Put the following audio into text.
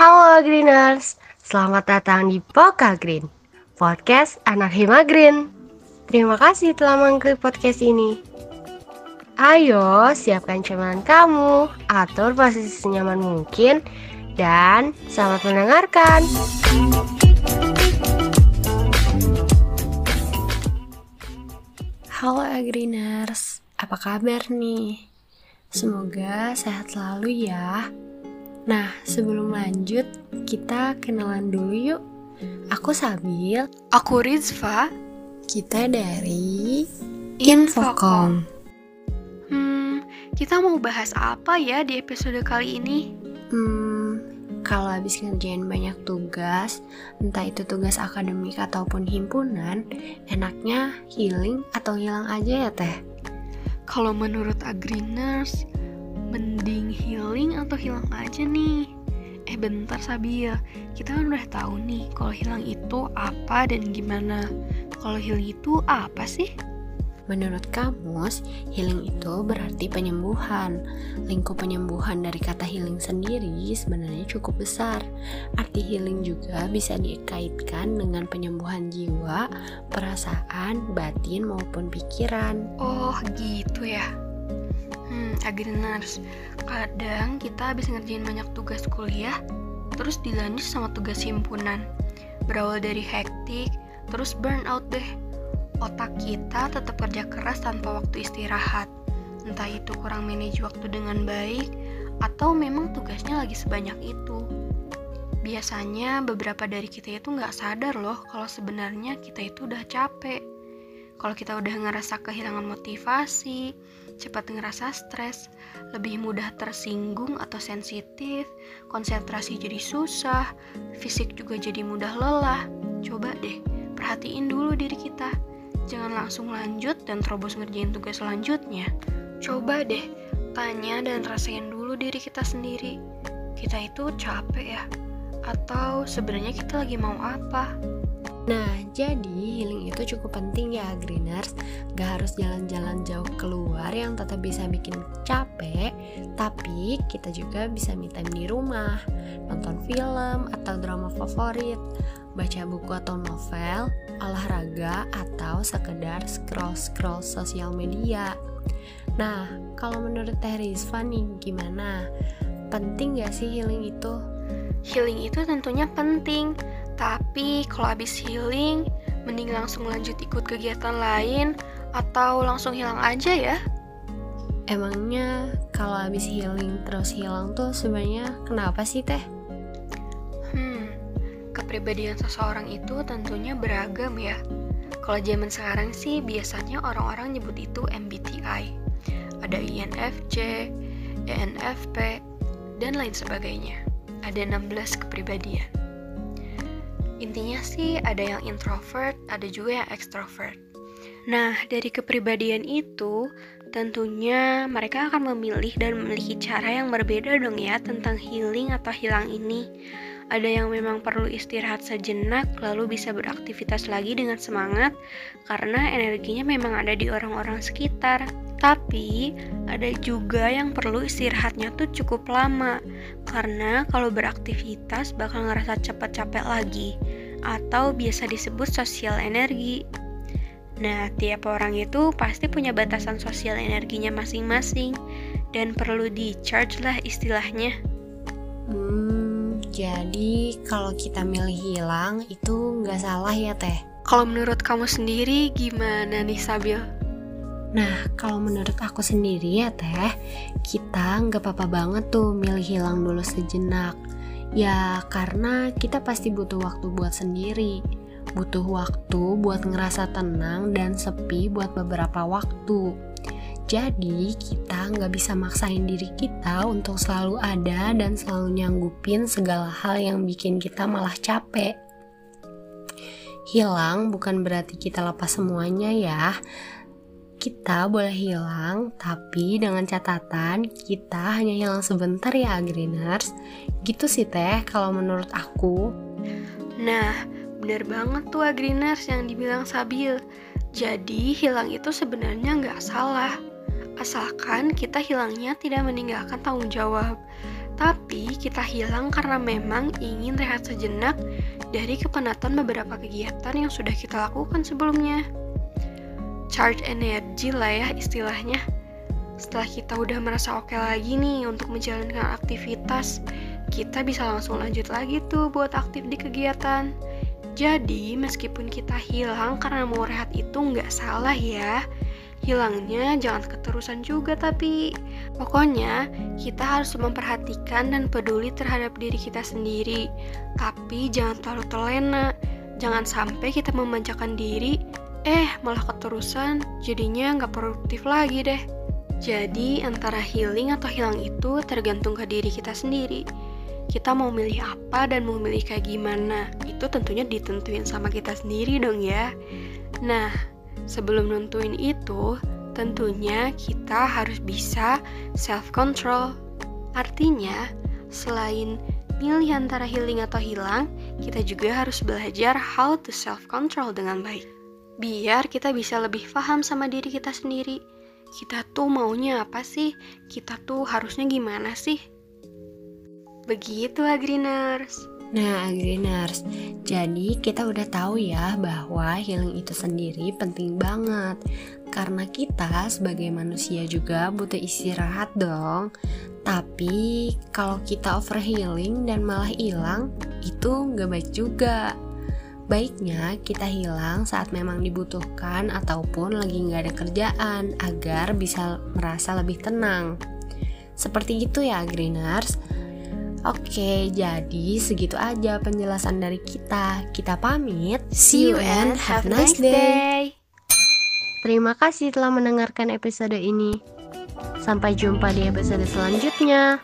Halo Greeners, selamat datang di Poka Green, podcast anak Hima Green. Terima kasih telah mengklik podcast ini. Ayo, siapkan cemilan kamu, atur posisi senyaman mungkin, dan selamat mendengarkan. Halo Agriners, apa kabar nih? Semoga sehat selalu ya. Nah, sebelum lanjut, kita kenalan dulu yuk. Aku Sabil. Aku Rizva. Kita dari Infocom. Hmm, kita mau bahas apa ya di episode kali ini? Hmm, kalau habis ngerjain banyak tugas, entah itu tugas akademik ataupun himpunan, enaknya healing atau hilang aja ya teh? Kalau menurut Agriners, mending healing atau hilang aja nih? Eh bentar Sabil, kita kan udah tahu nih kalau hilang itu apa dan gimana. Kalau healing itu apa sih? Menurut kamus, healing itu berarti penyembuhan. Lingkup penyembuhan dari kata healing sendiri sebenarnya cukup besar. Arti healing juga bisa dikaitkan dengan penyembuhan jiwa, perasaan, batin maupun pikiran. Oh, gitu ya. Hmm. Kadang kita habis ngerjain banyak tugas kuliah, terus dilanjut sama tugas himpunan. Berawal dari hektik, terus burnout deh otak kita tetap kerja keras tanpa waktu istirahat. Entah itu kurang manage waktu dengan baik, atau memang tugasnya lagi sebanyak itu. Biasanya beberapa dari kita itu nggak sadar loh kalau sebenarnya kita itu udah capek. Kalau kita udah ngerasa kehilangan motivasi, cepat ngerasa stres, lebih mudah tersinggung atau sensitif, konsentrasi jadi susah, fisik juga jadi mudah lelah. Coba deh, perhatiin dulu diri kita jangan langsung lanjut dan terobos ngerjain tugas selanjutnya. Coba deh, tanya dan rasain dulu diri kita sendiri. Kita itu capek ya? Atau sebenarnya kita lagi mau apa? Nah, jadi healing itu cukup penting ya, Greeners. Gak harus jalan-jalan jauh keluar yang tetap bisa bikin capek, tapi kita juga bisa me time di rumah, nonton film atau drama favorit, baca buku atau novel, olahraga, atau sekedar scroll-scroll sosial media. Nah, kalau menurut Teh Rizva nih, gimana? Penting gak sih healing itu? Healing itu tentunya penting, tapi kalau habis healing, mending langsung lanjut ikut kegiatan lain atau langsung hilang aja ya? Emangnya kalau habis healing terus hilang tuh sebenarnya kenapa sih teh? Hmm, kepribadian seseorang itu tentunya beragam ya. Kalau zaman sekarang sih biasanya orang-orang nyebut itu MBTI. Ada INFJ, ENFP, dan lain sebagainya. Ada 16 kepribadian. Intinya sih ada yang introvert, ada juga yang extrovert. Nah, dari kepribadian itu, tentunya mereka akan memilih dan memiliki cara yang berbeda dong ya tentang healing atau hilang ini. Ada yang memang perlu istirahat sejenak, lalu bisa beraktivitas lagi dengan semangat karena energinya memang ada di orang-orang sekitar. Tapi ada juga yang perlu istirahatnya tuh cukup lama karena kalau beraktivitas bakal ngerasa cepat capek lagi atau biasa disebut sosial energi. Nah, tiap orang itu pasti punya batasan sosial energinya masing-masing dan perlu di-charge lah istilahnya. Hmm, jadi kalau kita milih hilang itu nggak salah ya teh? Kalau menurut kamu sendiri gimana nih Sabil? Nah, kalau menurut aku sendiri ya teh, kita nggak apa-apa banget tuh milih hilang dulu sejenak. Ya karena kita pasti butuh waktu buat sendiri butuh waktu buat ngerasa tenang dan sepi buat beberapa waktu. Jadi kita nggak bisa maksain diri kita untuk selalu ada dan selalu nyanggupin segala hal yang bikin kita malah capek. Hilang bukan berarti kita lepas semuanya ya. Kita boleh hilang, tapi dengan catatan kita hanya hilang sebentar ya, Greeners. Gitu sih teh kalau menurut aku. Nah, Bener banget tuh Agriners yang dibilang Sabil. Jadi hilang itu sebenarnya nggak salah. Asalkan kita hilangnya tidak meninggalkan tanggung jawab. Tapi kita hilang karena memang ingin rehat sejenak dari kepenatan beberapa kegiatan yang sudah kita lakukan sebelumnya. Charge energy lah ya istilahnya. Setelah kita udah merasa oke lagi nih untuk menjalankan aktivitas, kita bisa langsung lanjut lagi tuh buat aktif di kegiatan. Jadi, meskipun kita hilang karena mau rehat itu nggak salah ya. Hilangnya jangan keterusan juga tapi pokoknya kita harus memperhatikan dan peduli terhadap diri kita sendiri. Tapi jangan terlalu terlena. Jangan sampai kita memanjakan diri, eh malah keterusan. Jadinya nggak produktif lagi deh. Jadi antara healing atau hilang itu tergantung ke diri kita sendiri. Kita mau milih apa dan mau milih kayak gimana itu tentunya ditentuin sama kita sendiri dong ya. Nah sebelum nentuin itu tentunya kita harus bisa self control artinya selain milih antara healing atau hilang kita juga harus belajar how to self control dengan baik biar kita bisa lebih paham sama diri kita sendiri kita tuh maunya apa sih kita tuh harusnya gimana sih Begitu Agriners. Nah, Agriners, jadi kita udah tahu ya bahwa healing itu sendiri penting banget. Karena kita sebagai manusia juga butuh istirahat dong. Tapi kalau kita over healing dan malah hilang, itu nggak baik juga. Baiknya kita hilang saat memang dibutuhkan ataupun lagi nggak ada kerjaan agar bisa merasa lebih tenang. Seperti itu ya, Greeners. Oke, jadi segitu aja penjelasan dari kita. Kita pamit. See you and have a nice day. Terima kasih telah mendengarkan episode ini. Sampai jumpa di episode selanjutnya.